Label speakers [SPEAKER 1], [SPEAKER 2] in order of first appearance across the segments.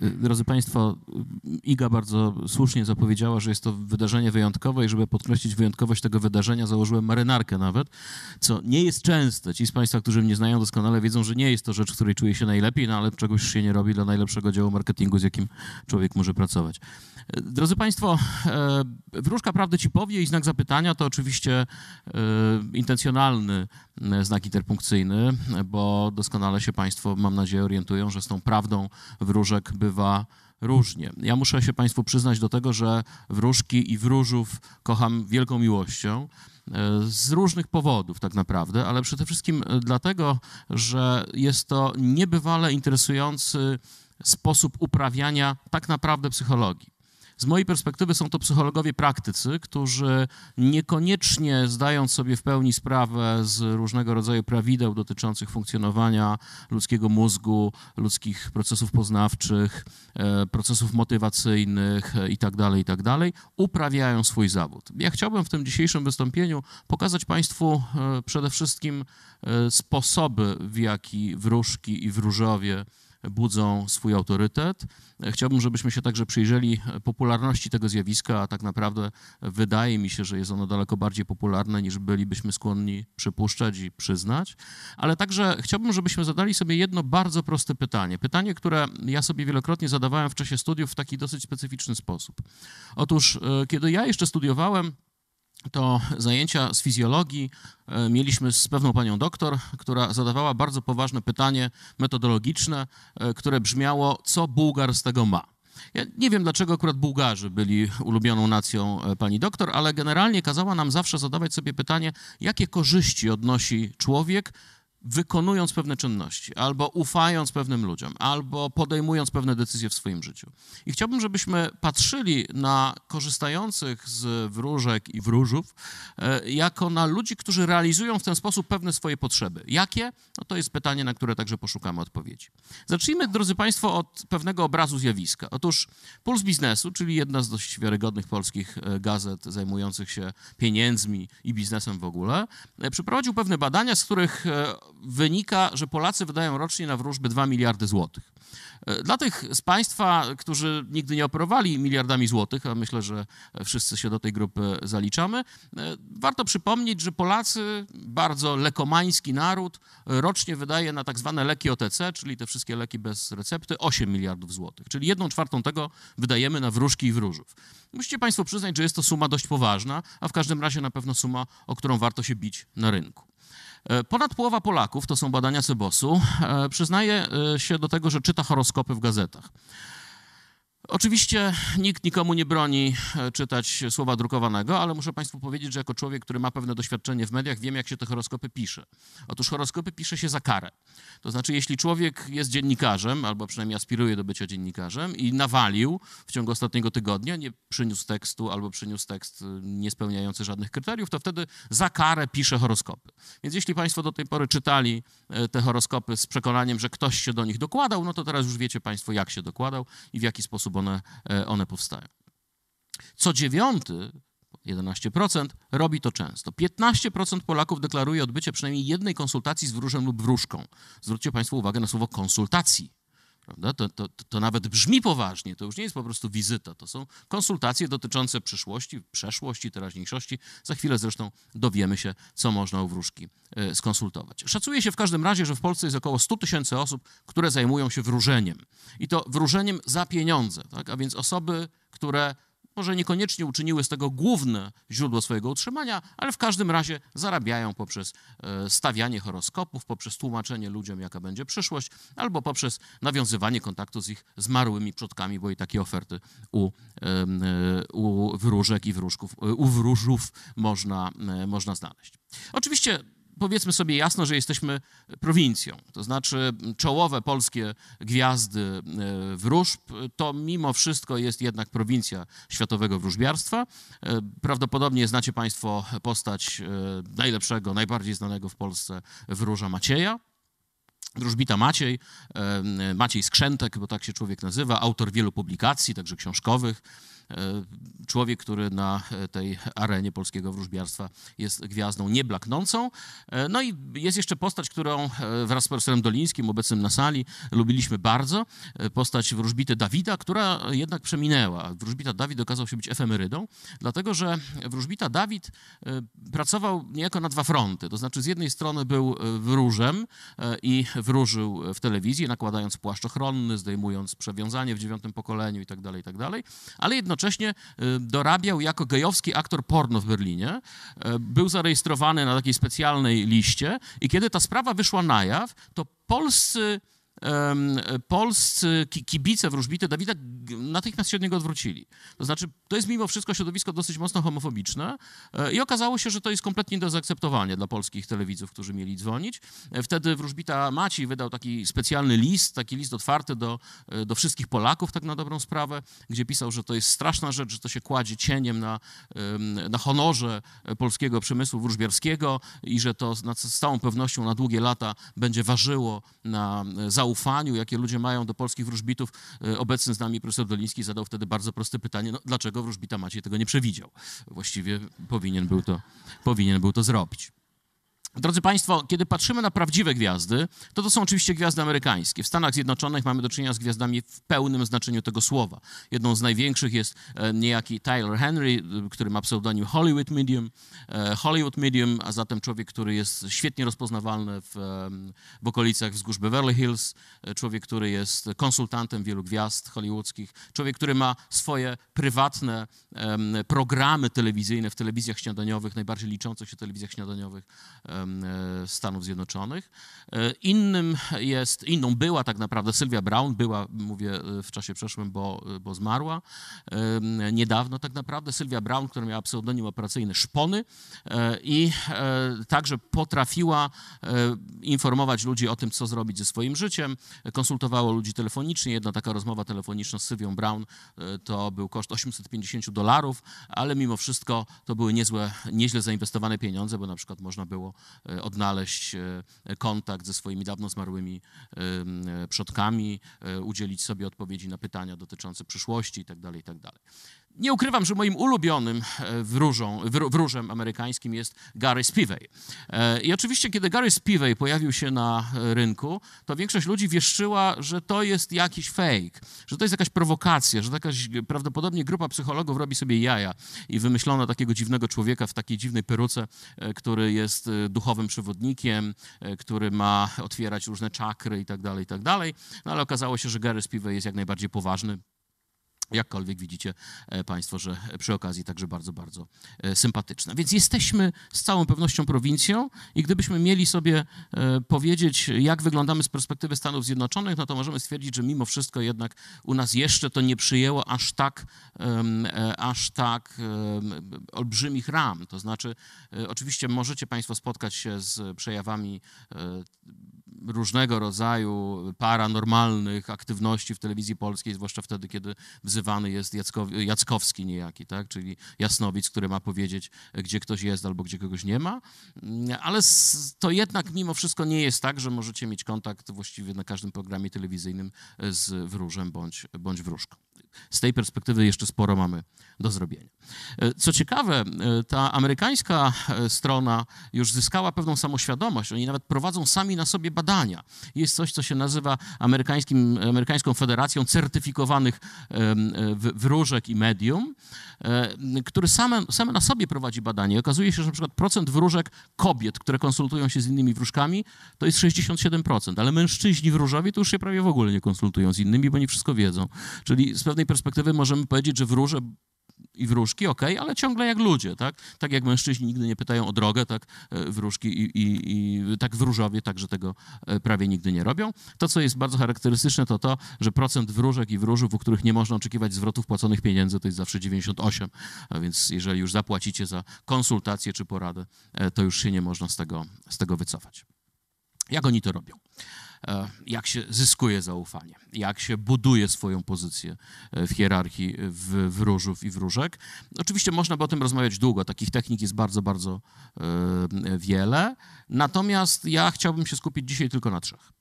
[SPEAKER 1] Drodzy Państwo, Iga bardzo słusznie zapowiedziała, że jest to wydarzenie wyjątkowe i żeby podkreślić wyjątkowość tego wydarzenia, założyłem marynarkę nawet, co nie jest częste. Ci z Państwa, którzy mnie znają doskonale, wiedzą, że nie jest to rzecz, w której czuję się najlepiej, no ale czegoś się nie robi dla najlepszego działu marketingu, z jakim człowiek może pracować. Drodzy Państwo, e, wróżka prawdy ci powie i znak zapytania to oczywiście e, intencjonalny e, znak interpunkcyjny, bo doskonale się Państwo, mam nadzieję, orientują, że z tą prawdą wróżek bywa różnie. Ja muszę się Państwu przyznać do tego, że wróżki i wróżów kocham wielką miłością z różnych powodów tak naprawdę, ale przede wszystkim dlatego, że jest to niebywale interesujący sposób uprawiania tak naprawdę psychologii. Z mojej perspektywy są to psychologowie praktycy, którzy niekoniecznie zdając sobie w pełni sprawę z różnego rodzaju prawideł dotyczących funkcjonowania ludzkiego mózgu, ludzkich procesów poznawczych, e, procesów motywacyjnych itd., e, itd., tak uprawiają swój zawód. Ja chciałbym w tym dzisiejszym wystąpieniu pokazać Państwu e, przede wszystkim sposoby, w jaki wróżki i wróżowie budzą swój autorytet. Chciałbym, żebyśmy się także przyjrzeli popularności tego zjawiska, a tak naprawdę wydaje mi się, że jest ono daleko bardziej popularne niż bylibyśmy skłonni przypuszczać i przyznać. Ale także chciałbym, żebyśmy zadali sobie jedno bardzo proste pytanie. Pytanie, które ja sobie wielokrotnie zadawałem w czasie studiów w taki dosyć specyficzny sposób. Otóż, e, kiedy ja jeszcze studiowałem, to zajęcia z fizjologii e, mieliśmy z pewną panią doktor, która zadawała bardzo poważne pytanie metodologiczne, e, które brzmiało: Co Bułgar z tego ma? Ja nie wiem, dlaczego akurat Bułgarzy byli ulubioną nacją e, pani doktor, ale generalnie kazała nam zawsze zadawać sobie pytanie, jakie korzyści odnosi człowiek wykonując pewne czynności, albo ufając pewnym ludziom, albo podejmując pewne decyzje w swoim życiu. I chciałbym, żebyśmy patrzyli na korzystających z wróżek i wróżów e, jako na ludzi, którzy realizują w ten sposób pewne swoje potrzeby. Jakie? No to jest pytanie, na które także poszukamy odpowiedzi. Zacznijmy, drodzy Państwo, od pewnego obrazu zjawiska. Otóż Puls Biznesu, czyli jedna z dość wiarygodnych polskich e, gazet zajmujących się pieniędzmi i biznesem w ogóle, e, przeprowadził pewne badania, z których wynika, że Polacy wydają rocznie na wróżby 2 miliardy złotych. E, dla tych z Państwa, którzy nigdy nie operowali miliardami złotych, a myślę, że wszyscy się do tej grupy zaliczamy, e, warto przypomnieć, że Polacy, bardzo lekomański naród, rocznie wydaje na tak zwane leki OTC, czyli te wszystkie leki bez recepty, 8 miliardów złotych, czyli jedną czwartą tego wydajemy na wróżki i wróżów. Musicie Państwo przyznać, że jest to suma dość poważna, a w każdym razie na pewno suma, o którą warto się bić na rynku. E, ponad połowa Polaków, to są badania Sebosu, e, przyznaje e, się do tego, że czyta horoskopy w gazetach. Oczywiście nikt nikomu nie broni czytać słowa drukowanego, ale muszę Państwu powiedzieć, że jako człowiek, który ma pewne doświadczenie w mediach, wiem, jak się te horoskopy pisze. Otóż horoskopy pisze się za karę. To znaczy, jeśli człowiek jest dziennikarzem, albo przynajmniej aspiruje do bycia dziennikarzem i nawalił w ciągu ostatniego tygodnia, nie przyniósł tekstu albo przyniósł tekst e, niespełniający żadnych kryteriów, to wtedy za karę pisze horoskopy. Więc jeśli Państwo do tej pory czytali e, te horoskopy z przekonaniem, że ktoś się do nich dokładał, no to teraz już wiecie Państwo, jak się dokładał i w jaki sposób one, e, one powstają. Co dziewiąty 11% robi to często. 15% Polaków deklaruje odbycie przynajmniej jednej konsultacji z wróżem lub wróżką. Zwróćcie Państwo uwagę na słowo konsultacji. Prawda? To, to, to nawet brzmi poważnie, to już nie jest po prostu wizyta, to są konsultacje dotyczące przyszłości, przeszłości, teraźniejszości. Za chwilę zresztą dowiemy się, co można u wróżki e, skonsultować. Szacuje się w każdym razie, że w Polsce jest około 100 tysięcy osób, które zajmują się wróżeniem. I to wróżeniem za pieniądze, tak? a więc osoby, które może niekoniecznie uczyniły z tego główne źródło swojego utrzymania, ale w każdym razie zarabiają poprzez e, stawianie horoskopów, poprzez tłumaczenie ludziom, jaka będzie przyszłość, albo poprzez nawiązywanie kontaktu z ich zmarłymi przodkami, bo i takie oferty u, e, u wróżek i wróżków, e, u wróżów można, można znaleźć. Oczywiście powiedzmy sobie jasno, że jesteśmy prowincją. To znaczy czołowe polskie gwiazdy e, wróżb to mimo wszystko jest jednak prowincja światowego wróżbiarstwa. E, prawdopodobnie znacie Państwo postać e, najlepszego, najbardziej znanego w Polsce wróża Macieja. Wróżbita Maciej, Maciej Skrzętek, bo tak się człowiek nazywa, autor wielu publikacji, także książkowych, człowiek, który na e, tej arenie polskiego wróżbiarstwa jest gwiazdą nieblaknącą. E, no i jest jeszcze postać, którą wraz z profesorem Dolińskim, obecnym na sali, lubiliśmy bardzo. Postać wróżbity Dawida, która jednak przeminęła. Wróżbita Dawid okazał się być efemerydą, dlatego że wróżbita Dawid pracował niejako na dwa fronty. To znaczy z jednej strony był wróżem i wróżył w telewizji, nakładając płaszcz ochronny, zdejmując przewiązanie w dziewiątym pokoleniu i tak dalej, i tak ale jednocześnie jednocześnie y, dorabiał jako gejowski aktor porno w Berlinie. Y, był zarejestrowany na takiej specjalnej liście i kiedy ta sprawa wyszła na jaw, to polscy polscy kibice wróżbity Dawida natychmiast się od niego odwrócili. To znaczy, to jest mimo wszystko środowisko dosyć mocno homofobiczne e, i okazało się, że to jest kompletnie do zaakceptowania dla polskich telewidzów, którzy mieli dzwonić. E, wtedy wróżbita Maciej wydał taki specjalny list, taki list otwarty do, e, do wszystkich Polaków, tak na dobrą sprawę, gdzie pisał, że to jest straszna rzecz, że to się kładzie cieniem na, na honorze polskiego przemysłu wróżbiarskiego i że to z całą pewnością na długie lata będzie ważyło na zaufaniu zaufaniu, jakie ludzie mają do polskich wróżbitów. E, obecny z nami profesor Doliński zadał wtedy bardzo proste pytanie, no, dlaczego wróżbita Maciej tego nie przewidział? Właściwie powinien był to, powinien był to zrobić. Drodzy Państwo, kiedy patrzymy na prawdziwe gwiazdy, to to są oczywiście gwiazdy amerykańskie. W Stanach Zjednoczonych mamy do czynienia z gwiazdami w pełnym znaczeniu tego słowa. Jedną z największych jest e, niejaki Tyler Henry, który ma pseudonim Hollywood Medium. E, Hollywood Medium, a zatem człowiek, który jest świetnie rozpoznawalny w, w okolicach wzgórz Beverly Hills, e, człowiek, który jest konsultantem wielu gwiazd hollywoodzkich, człowiek, który ma swoje prywatne programy telewizyjne w telewizjach śniadaniowych, najbardziej liczących się telewizjach śniadaniowych E, Stanów Zjednoczonych. E, innym jest, inną była tak naprawdę Sylwia Brown, była, mówię e, w czasie przeszłym, bo, bo zmarła niedawno tak naprawdę. Sylwia Brown, która miała pseudonim operacyjny Szpony i także potrafiła informować ludzi o tym, co zrobić ze swoim życiem. Konsultowała ludzi telefonicznie. Jedna taka rozmowa telefoniczna z Sylwią Brown to był koszt 850 dolarów, ale mimo wszystko to były niezłe, nieźle zainwestowane pieniądze, bo na przykład można było E, odnaleźć e, kontakt ze swoimi dawno zmarłymi e, przodkami, udzielić sobie odpowiedzi na pytania dotyczące przyszłości itd. Tak itd. Nie ukrywam, że moim ulubionym wróżą, wróżem amerykańskim jest Gary Spivey. I oczywiście, kiedy Gary Spivey pojawił się na rynku, to większość ludzi wieszczyła, że to jest jakiś fake, że to jest jakaś prowokacja, że jakaś prawdopodobnie grupa psychologów robi sobie jaja i wymyślono takiego dziwnego człowieka w takiej dziwnej peruce, który jest duchowym przewodnikiem, e, który ma otwierać różne czakry i tak dalej, tak dalej. No ale okazało się, że Gary Spivey jest jak najbardziej poważny, Jakkolwiek widzicie e, Państwo, że przy okazji także bardzo, bardzo e, sympatyczna. Więc jesteśmy z całą pewnością prowincją i gdybyśmy mieli sobie powiedzieć, jak wyglądamy z perspektywy Stanów Zjednoczonych, no to możemy stwierdzić, że mimo wszystko jednak u nas jeszcze to nie przyjęło aż tak, aż tak olbrzymich ram. To znaczy, oczywiście możecie Państwo spotkać się z przejawami różnego rodzaju paranormalnych aktywności w telewizji polskiej, zwłaszcza wtedy, kiedy wzywany jest Jackowski niejaki, tak? czyli jasnowic, który ma powiedzieć, gdzie ktoś jest albo gdzie kogoś nie ma. Ale to jednak mimo wszystko nie jest tak, że możecie mieć kontakt właściwie na każdym programie telewizyjnym z wróżem bądź, bądź wróżką z tej perspektywy jeszcze sporo mamy do zrobienia. E, co ciekawe, e, ta amerykańska e, strona już zyskała pewną samoświadomość. Oni nawet prowadzą sami na sobie badania. Jest coś, co się nazywa amerykańskim, amerykańską federacją certyfikowanych wróżek i medium, który same, same na sobie prowadzi badanie. Okazuje się, że przykład procent wróżek kobiet, które konsultują się z innymi wróżkami, to jest 67%, ale mężczyźni wróżowie to już się prawie w ogóle nie konsultują z innymi, bo nie wszystko wiedzą. Czyli z pewnej perspektywy możemy powiedzieć, że wróże i wróżki, ok, ale ciągle jak ludzie, tak? Tak jak mężczyźni nigdy nie pytają o drogę, tak e, wróżki i, i, i tak wróżowie także tego e, prawie nigdy nie robią. To, co jest bardzo charakterystyczne, to to, że procent wróżek i wróżów, u których nie można oczekiwać zwrotów płaconych pieniędzy, to jest zawsze 98, a więc jeżeli już zapłacicie za konsultację czy poradę, e, to już się nie można z tego, z tego wycofać. Jak oni to robią? E, jak się zyskuje zaufanie, jak się buduje swoją pozycję e, w hierarchii w, wróżów i wróżek. Oczywiście można by o tym rozmawiać długo, takich technik jest bardzo, bardzo e, wiele, natomiast ja chciałbym się skupić dzisiaj tylko na trzech.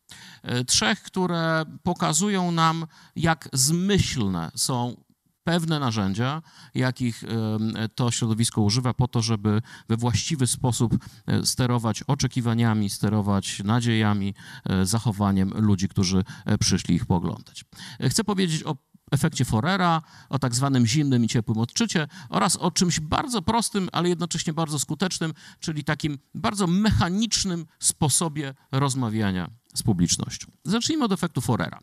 [SPEAKER 1] Trzech, które pokazują nam, jak zmyślne są pewne narzędzia, jakich to środowisko używa po to, żeby we właściwy sposób e, sterować oczekiwaniami, sterować nadziejami, e, zachowaniem ludzi, którzy e, przyszli ich poglądać. Chcę powiedzieć o efekcie Forera, o tak zwanym zimnym i ciepłym odczycie oraz o czymś bardzo prostym, ale jednocześnie bardzo skutecznym, czyli takim bardzo mechanicznym sposobie rozmawiania z publicznością. Zacznijmy od efektu Forera.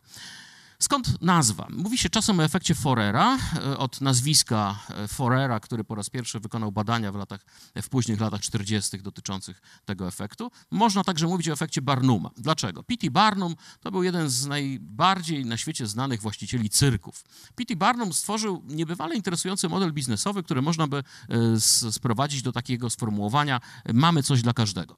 [SPEAKER 1] Skąd nazwa? Mówi się czasem o efekcie Forera, e, od nazwiska e, Forera, który po raz pierwszy wykonał badania w, latach, w późnych latach 40. dotyczących tego efektu. Można także mówić o efekcie Barnuma. Dlaczego? P.T. Barnum to był jeden z najbardziej na świecie znanych właścicieli cyrków. P.T. Barnum stworzył niebywale interesujący model biznesowy, który można by e, sprowadzić do takiego sformułowania mamy coś dla każdego.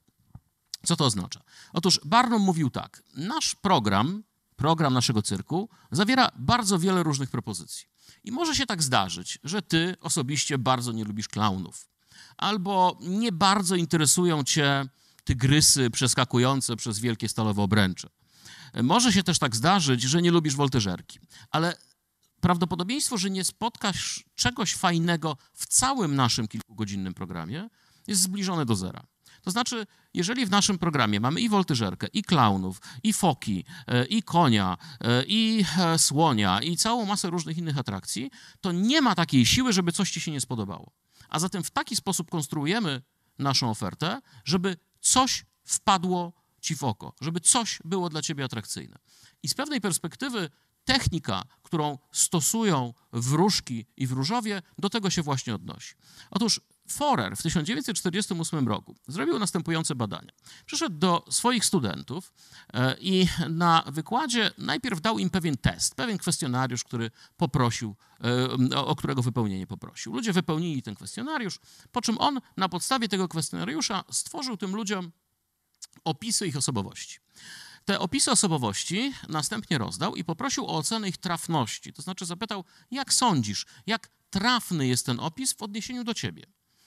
[SPEAKER 1] Co to oznacza? Otóż Barnum mówił tak, nasz program program naszego cyrku zawiera bardzo wiele różnych propozycji. I może się tak zdarzyć, że ty osobiście bardzo nie lubisz klaunów, albo nie bardzo interesują cię tygrysy przeskakujące przez wielkie stalowe obręcze. Może się też tak zdarzyć, że nie lubisz woltyżerki, ale prawdopodobieństwo, że nie spotkasz czegoś fajnego w całym naszym kilkugodzinnym programie jest zbliżone do zera. To znaczy, jeżeli w naszym programie mamy i woltyżerkę, i klaunów, i foki, e, i konia, e, i e, słonia, i całą masę różnych innych atrakcji, to nie ma takiej siły, żeby coś ci się nie spodobało. A zatem w taki sposób konstruujemy naszą ofertę, żeby coś wpadło ci w oko, żeby coś było dla ciebie atrakcyjne. I z pewnej perspektywy technika, którą stosują wróżki i wróżowie, do tego się właśnie odnosi. Otóż Forer w 1948 roku zrobił następujące badania. Przyszedł do swoich studentów e, i na wykładzie najpierw dał im pewien test, pewien kwestionariusz, który poprosił, e, o którego wypełnienie poprosił. Ludzie wypełnili ten kwestionariusz, po czym on na podstawie tego kwestionariusza stworzył tym ludziom opisy ich osobowości. Te opisy osobowości następnie rozdał i poprosił o ocenę ich trafności. To znaczy zapytał, jak sądzisz, jak trafny jest ten opis w odniesieniu do ciebie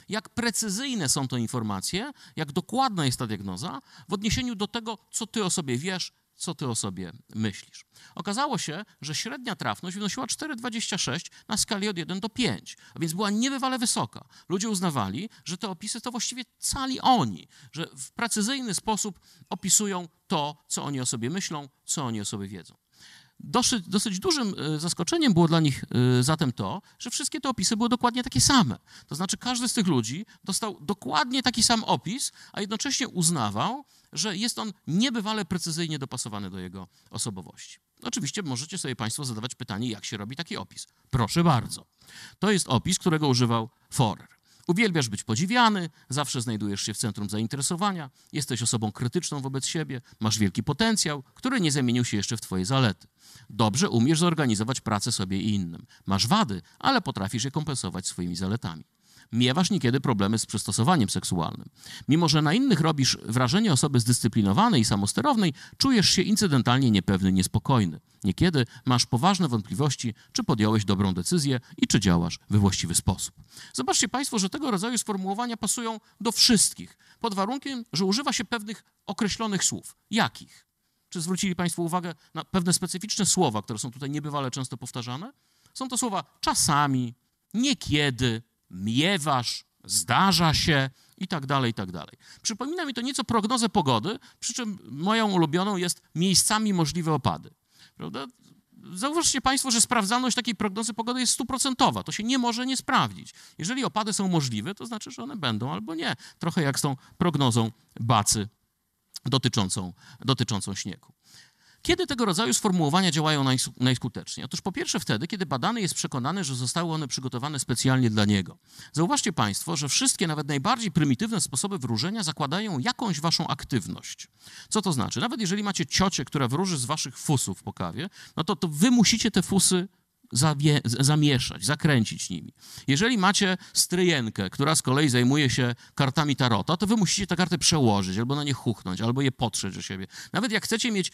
[SPEAKER 1] jak precyzyjne są to informacje, jak dokładna jest ta diagnoza w odniesieniu do tego, co ty o sobie wiesz, co ty o sobie myślisz. Okazało się, że średnia trafność wynosiła 4,26 na skali od 1 do 5, a więc była niebywale wysoka. Ludzie uznawali, że te opisy to właściwie cali oni, że w precyzyjny sposób opisują to, co oni o sobie myślą, co oni o sobie wiedzą. Dosyć, dosyć dużym e, zaskoczeniem było dla nich e, zatem to, że wszystkie te opisy były dokładnie takie same. To znaczy, każdy z tych ludzi dostał dokładnie taki sam opis, a jednocześnie uznawał, że jest on niebywale precyzyjnie dopasowany do jego osobowości. Oczywiście możecie sobie Państwo zadawać pytanie, jak się robi taki opis. Proszę bardzo. To jest opis, którego używał Forer. Uwielbiasz być podziwiany, zawsze znajdujesz się w centrum zainteresowania, jesteś osobą krytyczną wobec siebie, masz wielki potencjał, który nie zamienił się jeszcze w twoje zalety. Dobrze umiesz zorganizować pracę sobie i innym. Masz wady, ale potrafisz je kompensować swoimi zaletami miewasz niekiedy problemy z przystosowaniem seksualnym. Mimo, że na innych robisz wrażenie osoby zdyscyplinowanej i samosterownej, czujesz się incydentalnie niepewny, niespokojny. Niekiedy masz poważne wątpliwości, czy podjąłeś dobrą decyzję i czy działasz we właściwy sposób. Zobaczcie Państwo, że tego rodzaju sformułowania pasują do wszystkich, pod warunkiem, że używa się pewnych określonych słów. Jakich? Czy zwrócili Państwo uwagę na pewne specyficzne słowa, które są tutaj niebywale często powtarzane? Są to słowa czasami, niekiedy, miewasz, zdarza się i tak dalej, i tak dalej. Przypomina mi to nieco prognozę pogody, przy czym moją ulubioną jest miejscami możliwe opady. Prawda? Zauważcie Państwo, że sprawdzalność takiej prognozy pogody jest stuprocentowa. To się nie może nie sprawdzić. Jeżeli opady są możliwe, to znaczy, że one będą albo nie. Trochę jak z tą prognozą Bacy dotyczącą, dotyczącą śniegu. Kiedy tego rodzaju sformułowania działają najskuteczniej? Otóż po pierwsze wtedy, kiedy badany jest przekonany, że zostały one przygotowane specjalnie dla niego. Zauważcie Państwo, że wszystkie, nawet najbardziej prymitywne sposoby wróżenia zakładają jakąś waszą aktywność. Co to znaczy? Nawet jeżeli macie ciocię, która wróży z waszych fusów po kawie, no to, to wy musicie te fusy zawie, zamieszać, zakręcić nimi. Jeżeli macie stryjenkę, która z kolei zajmuje się kartami tarota, to wy musicie te karty przełożyć, albo na nie chuchnąć, albo je potrzeć do siebie. Nawet jak chcecie mieć e,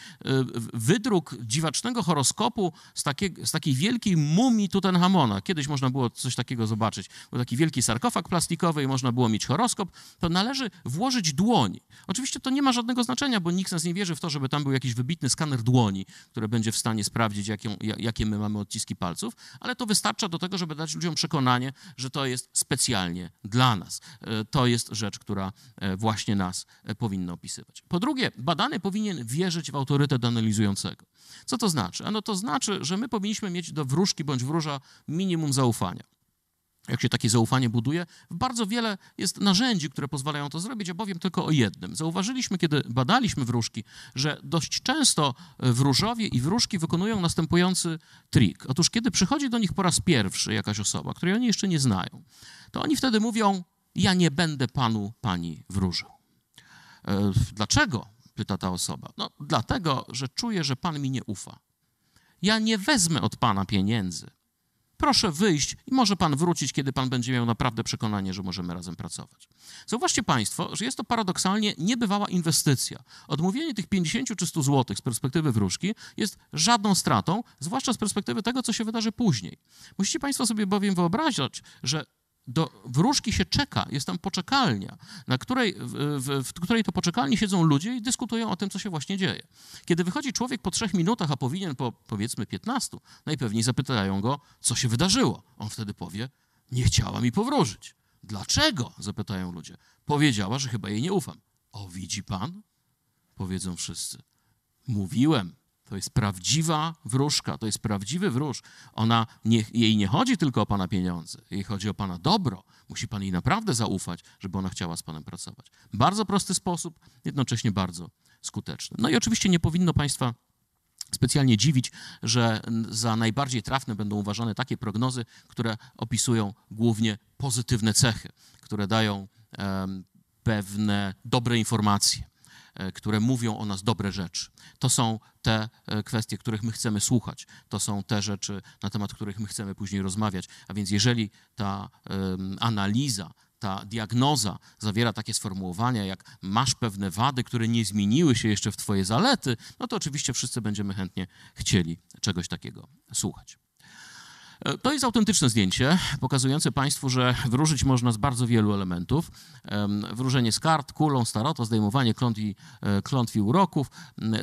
[SPEAKER 1] wydruk dziwacznego horoskopu z, takie, z takiej wielkiej mumii Tutenhamona, kiedyś można było coś takiego zobaczyć, był taki wielki sarkofag plastikowy i można było mieć horoskop, to należy włożyć dłoń. Oczywiście to nie ma żadnego znaczenia, bo nikt z nas nie wierzy w to, żeby tam był jakiś wybitny skaner dłoni, który będzie w stanie sprawdzić, jaką, jakie my mamy odciski palców, ale to wystarcza do tego, żeby dać ludziom przekonanie, że to jest specjalnie dla nas. E, to jest rzecz, która e, właśnie nas e, powinna opisywać. Po drugie, badany powinien wierzyć w autorytet analizującego. Co to znaczy? Ano to znaczy, że my powinniśmy mieć do wróżki bądź wróża minimum zaufania jak się takie zaufanie buduje. Bardzo wiele jest narzędzi, które pozwalają to zrobić. Ja powiem tylko o jednym. Zauważyliśmy, kiedy badaliśmy wróżki, że dość często wróżowie i wróżki wykonują następujący trik. Otóż, kiedy przychodzi do nich po raz pierwszy jakaś osoba, której oni jeszcze nie znają, to oni wtedy mówią: Ja nie będę panu, pani wróżył. E, dlaczego? pyta ta osoba. No, dlatego, że czuję, że pan mi nie ufa. Ja nie wezmę od pana pieniędzy proszę wyjść i może pan wrócić, kiedy pan będzie miał naprawdę przekonanie, że możemy razem pracować. Zauważcie państwo, że jest to paradoksalnie niebywała inwestycja. Odmówienie tych 50 czy 100 zł z perspektywy wróżki jest żadną stratą, zwłaszcza z perspektywy tego, co się wydarzy później. Musicie państwo sobie bowiem wyobrazić, że do wróżki się czeka, jest tam poczekalnia, na której, w, w, której to poczekalni siedzą ludzie i dyskutują o tym, co się właśnie dzieje. Kiedy wychodzi człowiek po trzech minutach, a powinien po powiedzmy 15, najpewniej zapytają go, co się wydarzyło. On wtedy powie, nie chciała mi powróżyć. Dlaczego? zapytają ludzie. Powiedziała, że chyba jej nie ufam. O, widzi pan? Powiedzą wszyscy. Mówiłem, to jest prawdziwa wróżka, to jest prawdziwy wróż. Ona nie, jej nie chodzi tylko o pana pieniądze, jej chodzi o pana dobro. Musi pan jej naprawdę zaufać, żeby ona chciała z panem pracować. Bardzo prosty sposób, jednocześnie bardzo skuteczny. No i oczywiście nie powinno państwa specjalnie dziwić, że za najbardziej trafne będą uważane takie prognozy, które opisują głównie pozytywne cechy, które dają um, pewne dobre informacje. E, które mówią o nas dobre rzeczy. To są te e, kwestie, których my chcemy słuchać. To są te rzeczy, na temat których my chcemy później rozmawiać. A więc jeżeli ta analiza, ta diagnoza zawiera takie sformułowania, jak masz pewne wady, które nie zmieniły się jeszcze w twoje zalety, no to oczywiście wszyscy będziemy chętnie chcieli czegoś takiego słuchać. To jest autentyczne zdjęcie, pokazujące Państwu, że wróżyć można z bardzo wielu elementów. Wróżenie z kart, kulą, starota, zdejmowanie e, klątw i uroków.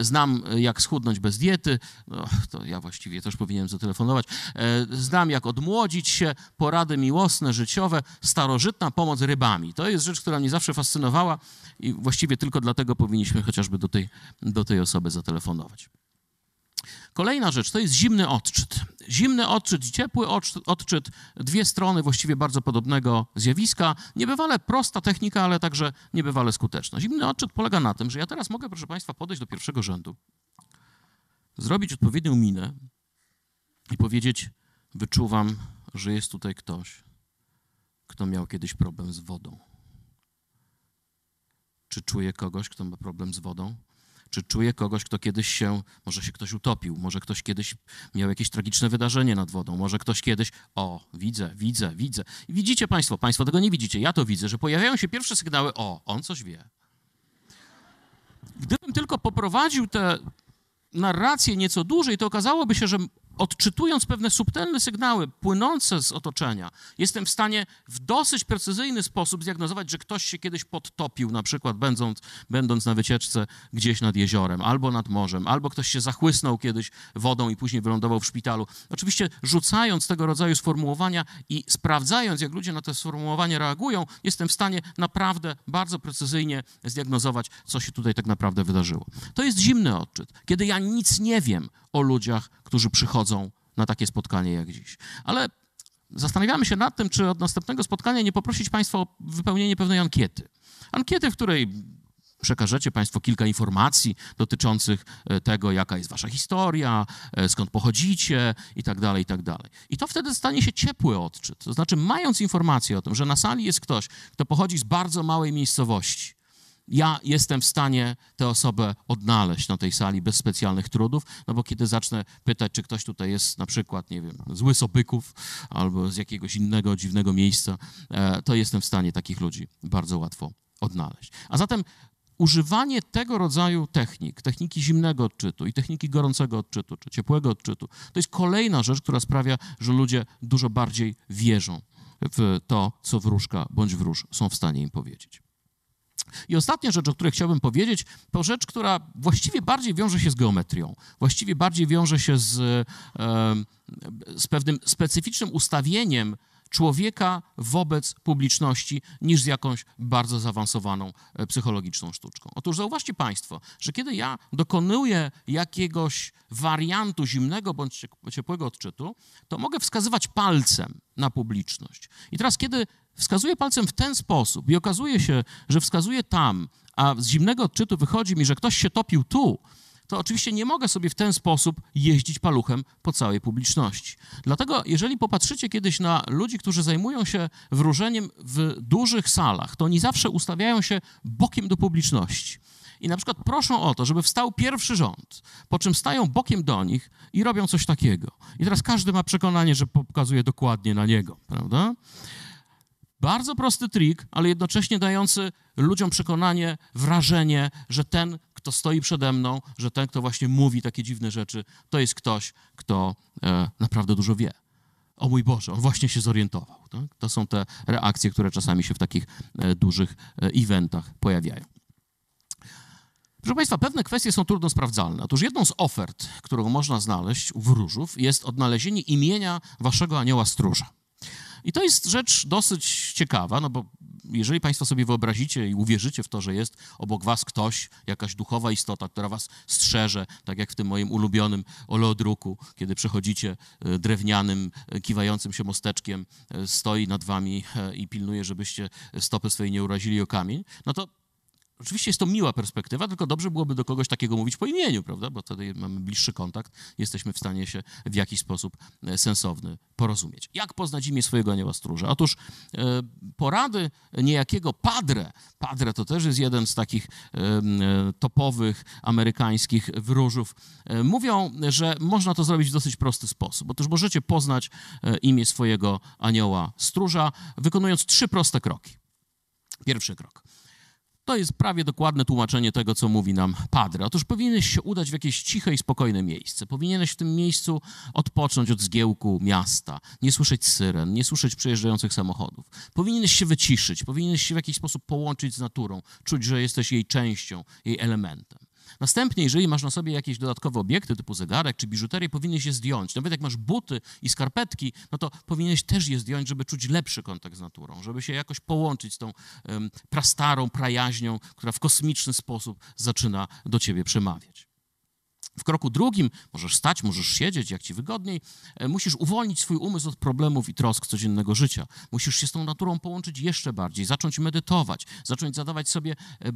[SPEAKER 1] Znam, jak schudnąć bez diety. No, to ja właściwie też powinienem zatelefonować. E, znam, jak odmłodzić się, porady miłosne, życiowe, starożytna pomoc rybami. To jest rzecz, która mnie zawsze fascynowała i właściwie tylko dlatego powinniśmy chociażby do tej, do tej osoby zatelefonować. Kolejna rzecz to jest zimny odczyt. Zimny odczyt ciepły odczyt, dwie strony właściwie bardzo podobnego zjawiska. Niebywale prosta technika, ale także niebywale skuteczna. Zimny odczyt polega na tym, że ja teraz mogę, proszę Państwa, podejść do pierwszego rzędu, zrobić odpowiednią minę i powiedzieć: Wyczuwam, że jest tutaj ktoś, kto miał kiedyś problem z wodą. Czy czuję kogoś, kto ma problem z wodą? Czy czuje kogoś, kto kiedyś się, może się ktoś utopił, może ktoś kiedyś miał jakieś tragiczne wydarzenie nad wodą, może ktoś kiedyś, o, widzę, widzę, widzę. I widzicie Państwo, Państwo tego nie widzicie, ja to widzę, że pojawiają się pierwsze sygnały, o, on coś wie. Gdybym tylko poprowadził tę narrację nieco dłużej, to okazałoby się, że odczytując pewne subtelne sygnały płynące z otoczenia, jestem w stanie w dosyć precyzyjny sposób zdiagnozować, że ktoś się kiedyś podtopił, na przykład będąc, będąc na wycieczce gdzieś nad jeziorem albo nad morzem, albo ktoś się zachłysnął kiedyś wodą i później wylądował w szpitalu. Oczywiście rzucając tego rodzaju sformułowania i sprawdzając, jak ludzie na te sformułowania reagują, jestem w stanie naprawdę bardzo precyzyjnie zdiagnozować, co się tutaj tak naprawdę wydarzyło. To jest zimny odczyt, kiedy ja nic nie wiem o ludziach, którzy przychodzą na takie spotkanie jak dziś. Ale zastanawiamy się nad tym, czy od następnego spotkania nie poprosić Państwa o wypełnienie pewnej ankiety. Ankiety, w której przekażecie Państwo kilka informacji dotyczących e, tego, jaka jest Wasza historia, e, skąd pochodzicie i tak dalej, i tak dalej. I to wtedy stanie się ciepły odczyt. To znaczy, mając informację o tym, że na sali jest ktoś, kto pochodzi z bardzo małej miejscowości, ja jestem w stanie tę osobę odnaleźć na tej sali bez specjalnych trudów, no bo kiedy zacznę pytać, czy ktoś tutaj jest na przykład, nie wiem, z Łysobyków albo z jakiegoś innego dziwnego miejsca, e, to jestem w stanie takich ludzi bardzo łatwo odnaleźć. A zatem używanie tego rodzaju technik, techniki zimnego odczytu i techniki gorącego odczytu, czy ciepłego odczytu, to jest kolejna rzecz, która sprawia, że ludzie dużo bardziej wierzą w to, co wróżka bądź wróż są w stanie im powiedzieć. I ostatnia rzecz, o której chciałbym powiedzieć, to rzecz, która właściwie bardziej wiąże się z geometrią, właściwie bardziej wiąże się z, z pewnym specyficznym ustawieniem człowieka wobec publiczności niż z jakąś bardzo zaawansowaną e, psychologiczną sztuczką. Otóż zauważcie Państwo, że kiedy ja dokonuję jakiegoś wariantu zimnego bądź ciepłego odczytu, to mogę wskazywać palcem na publiczność. I teraz, kiedy wskazuję palcem w ten sposób i okazuje się, że wskazuję tam, a z zimnego odczytu wychodzi mi, że ktoś się topił tu, to oczywiście nie mogę sobie w ten sposób jeździć paluchem po całej publiczności. Dlatego, jeżeli popatrzycie kiedyś na ludzi, którzy zajmują się wróżeniem w dużych salach, to oni zawsze ustawiają się bokiem do publiczności. I na przykład proszą o to, żeby wstał pierwszy rząd, po czym stają bokiem do nich i robią coś takiego. I teraz każdy ma przekonanie, że pokazuje dokładnie na niego, prawda? Bardzo prosty trik, ale jednocześnie dający ludziom przekonanie, wrażenie, że ten, kto stoi przede mną, że ten, kto właśnie mówi takie dziwne rzeczy, to jest ktoś, kto e, naprawdę dużo wie. O mój Boże, on właśnie się zorientował. Tak? To są te reakcje, które czasami się w takich e, dużych e, eventach pojawiają. Proszę Państwa, pewne kwestie są trudno sprawdzalne. Otóż jedną z ofert, którą można znaleźć u wróżów, jest odnalezienie imienia waszego anioła stróża. I to jest rzecz dosyć ciekawa, no bo jeżeli Państwo sobie wyobrazicie i uwierzycie w to, że jest obok Was ktoś, jakaś duchowa istota, która Was strzeże, tak jak w tym moim ulubionym oleodruku, kiedy przechodzicie e, drewnianym, e, kiwającym się mosteczkiem, e, stoi nad Wami i pilnuje, żebyście stopy swojej nie urazili o kamień, no to Oczywiście jest to miła perspektywa, tylko dobrze byłoby do kogoś takiego mówić po imieniu, prawda? Bo wtedy mamy bliższy kontakt, jesteśmy w stanie się w jakiś sposób e, sensowny porozumieć. Jak poznać imię swojego anioła stróża? Otóż e, porady niejakiego Padre, Padre to też jest jeden z takich e, topowych amerykańskich wróżów, mówią, że można to zrobić w dosyć prosty sposób. Otóż możecie poznać imię swojego anioła stróża, wykonując trzy proste kroki. Pierwszy krok. To jest prawie dokładne tłumaczenie tego, co mówi nam Padre. Otóż powinieneś się udać w jakieś ciche i spokojne miejsce. Powinieneś w tym miejscu odpocząć od zgiełku miasta, nie słyszeć syren, nie słyszeć przejeżdżających samochodów. Powinieneś się wyciszyć, powinieneś się w jakiś sposób połączyć z naturą, czuć, że jesteś jej częścią, jej elementem. Następnie, jeżeli masz na sobie jakieś dodatkowe obiekty typu zegarek czy biżuterię, powinieneś je zdjąć. Nawet jak masz buty i skarpetki, no to powinieneś też je zdjąć, żeby czuć lepszy kontakt z naturą, żeby się jakoś połączyć z tą um, prastarą, prajaźnią, która w kosmiczny sposób zaczyna do ciebie przemawiać. W kroku drugim możesz stać, możesz siedzieć, jak ci wygodniej. E, musisz uwolnić swój umysł od problemów i trosk codziennego życia. Musisz się z tą naturą połączyć jeszcze bardziej, zacząć medytować, zacząć zadawać sobie e,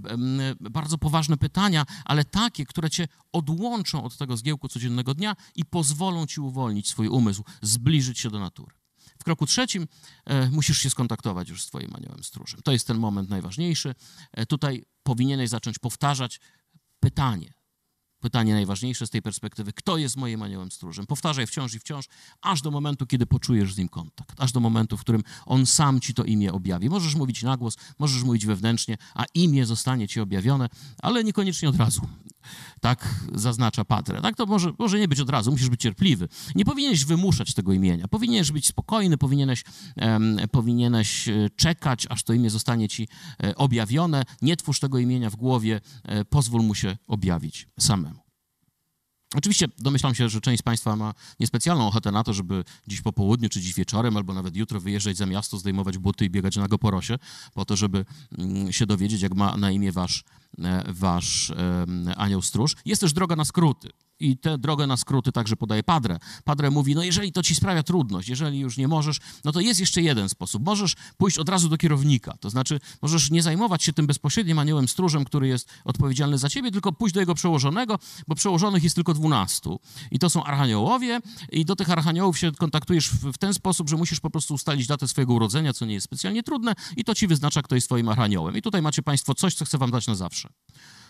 [SPEAKER 1] bardzo poważne pytania, ale takie, które cię odłączą od tego zgiełku codziennego dnia i pozwolą ci uwolnić swój umysł, zbliżyć się do natury. W kroku trzecim e, musisz się skontaktować już z Twoim aniołem stróżem. To jest ten moment najważniejszy. E, tutaj powinieneś zacząć powtarzać pytanie pytanie najważniejsze z tej perspektywy, kto jest moim aniołem stróżem. Powtarzaj wciąż i wciąż, aż do momentu, kiedy poczujesz z nim kontakt, aż do momentu, w którym on sam ci to imię objawi. Możesz mówić na głos, możesz mówić wewnętrznie, a imię zostanie ci objawione, ale niekoniecznie od razu. Tak zaznacza Patre. Tak to może, może nie być od razu, musisz być cierpliwy. Nie powinieneś wymuszać tego imienia. Powinieneś być spokojny, powinieneś, powinieneś e, czekać, aż to imię zostanie ci e, objawione. Nie twórz tego imienia w głowie, e, pozwól mu się objawić samemu. Oczywiście domyślam się, że część z Państwa ma niespecjalną ochotę na to, żeby dziś po południu, czy dziś wieczorem, albo nawet jutro wyjeżdżać za miasto, zdejmować buty i biegać na go porosie, po to, żeby mm, się dowiedzieć, jak ma na imię Wasz, e, wasz anioł stróż. Jest też droga na skróty. I tę drogę na skróty także podaje Padre. Padre mówi, no jeżeli to ci sprawia trudność, jeżeli już nie możesz, no to jest jeszcze jeden sposób. Możesz pójść od razu do kierownika, to znaczy możesz nie zajmować się tym bezpośrednim aniołem stróżem, który jest odpowiedzialny za ciebie, tylko pójść do jego przełożonego, bo przełożonych jest tylko dwunastu. I to są archaniołowie i do tych archaniołów się kontaktujesz w, w ten sposób, że musisz po prostu ustalić datę swojego urodzenia, co nie jest specjalnie trudne i to ci wyznacza, kto jest twoim archaniołem. I tutaj macie państwo coś, co chcę wam dać na zawsze.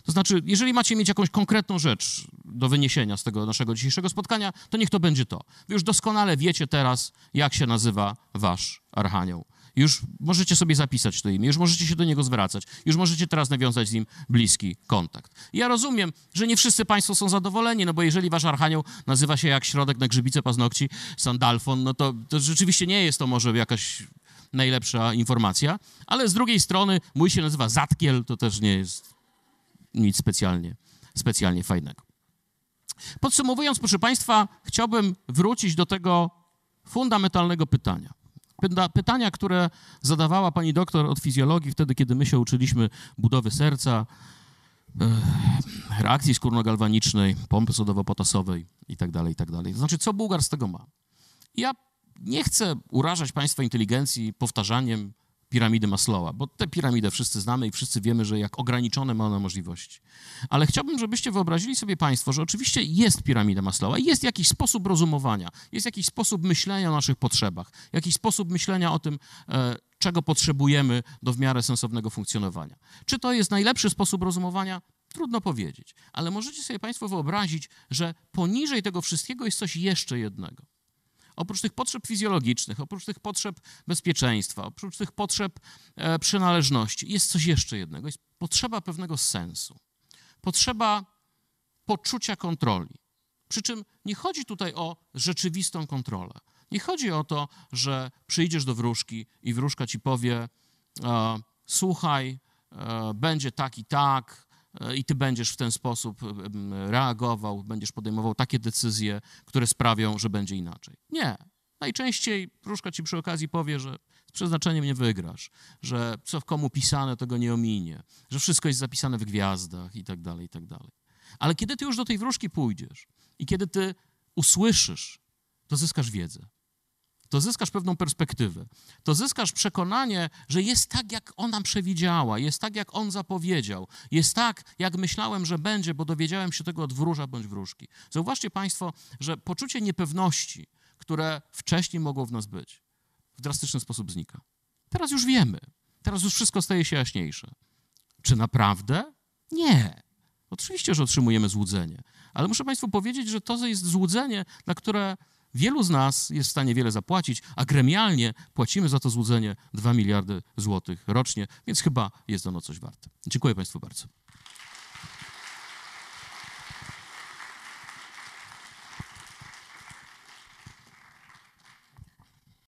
[SPEAKER 1] To znaczy, jeżeli macie mieć jakąś konkretną rzecz do wyniesienia z tego naszego dzisiejszego spotkania, to niech to będzie to. Wy już doskonale wiecie teraz, jak się nazywa wasz archanioł. Już możecie sobie zapisać to imię, już możecie się do niego zwracać, już możecie teraz nawiązać z nim bliski kontakt. Ja rozumiem, że nie wszyscy Państwo są zadowoleni, no bo jeżeli Wasz Archanioł nazywa się jak środek na grzybice paznokci, Sandalfon, no to, to rzeczywiście nie jest to może jakaś najlepsza informacja, ale z drugiej strony mój się nazywa Zatkiel, to też nie jest nic specjalnie, specjalnie fajnego. Podsumowując, proszę Państwa, chciałbym wrócić do tego fundamentalnego pytania. Pytania, które zadawała pani doktor od fizjologii wtedy, kiedy my się uczyliśmy budowy serca, reakcji skórno-galwanicznej, pompy sodowo-potasowej itd., tak itd. Tak to znaczy, co Bułgar z tego ma? Ja nie chcę urażać państwa inteligencji powtarzaniem piramidy Maslowa, bo tę piramidę wszyscy znamy i wszyscy wiemy, że jak ograniczone ma ona możliwości. Ale chciałbym, żebyście wyobrazili sobie Państwo, że oczywiście jest piramida Maslowa, jest jakiś sposób rozumowania, jest jakiś sposób myślenia o naszych potrzebach, jakiś sposób myślenia o tym, e, czego potrzebujemy do w miarę sensownego funkcjonowania. Czy to jest najlepszy sposób rozumowania? Trudno powiedzieć, ale możecie sobie Państwo wyobrazić, że poniżej tego wszystkiego jest coś jeszcze jednego. Oprócz tych potrzeb fizjologicznych, oprócz tych potrzeb bezpieczeństwa, oprócz tych potrzeb e, przynależności, jest coś jeszcze jednego. Jest potrzeba pewnego sensu. Potrzeba poczucia kontroli. Przy czym nie chodzi tutaj o rzeczywistą kontrolę. Nie chodzi o to, że przyjdziesz do wróżki i wróżka ci powie: e, Słuchaj, e, będzie tak i tak, i ty będziesz w ten sposób reagował, będziesz podejmował takie decyzje, które sprawią, że będzie inaczej. Nie. Najczęściej wróżka ci przy okazji powie, że z przeznaczeniem nie wygrasz, że co w komu pisane, tego nie ominie, że wszystko jest zapisane w gwiazdach i tak dalej, i tak dalej. Ale kiedy ty już do tej wróżki pójdziesz i kiedy ty usłyszysz, to zyskasz wiedzę to zyskasz pewną perspektywę. To zyskasz przekonanie, że jest tak, jak ona przewidziała, jest tak, jak on zapowiedział, jest tak, jak myślałem, że będzie, bo dowiedziałem się tego od wróża bądź wróżki. Zauważcie Państwo, że poczucie niepewności, które wcześniej mogło w nas być, w drastyczny sposób znika. Teraz już wiemy. Teraz już wszystko staje się jaśniejsze. Czy naprawdę? Nie. Oczywiście, że otrzymujemy złudzenie, ale muszę Państwu powiedzieć, że to jest złudzenie, na które Wielu z nas jest w stanie wiele zapłacić, a gremialnie płacimy za to złudzenie 2 miliardy złotych rocznie, więc chyba jest ono coś warte. Dziękuję Państwu bardzo.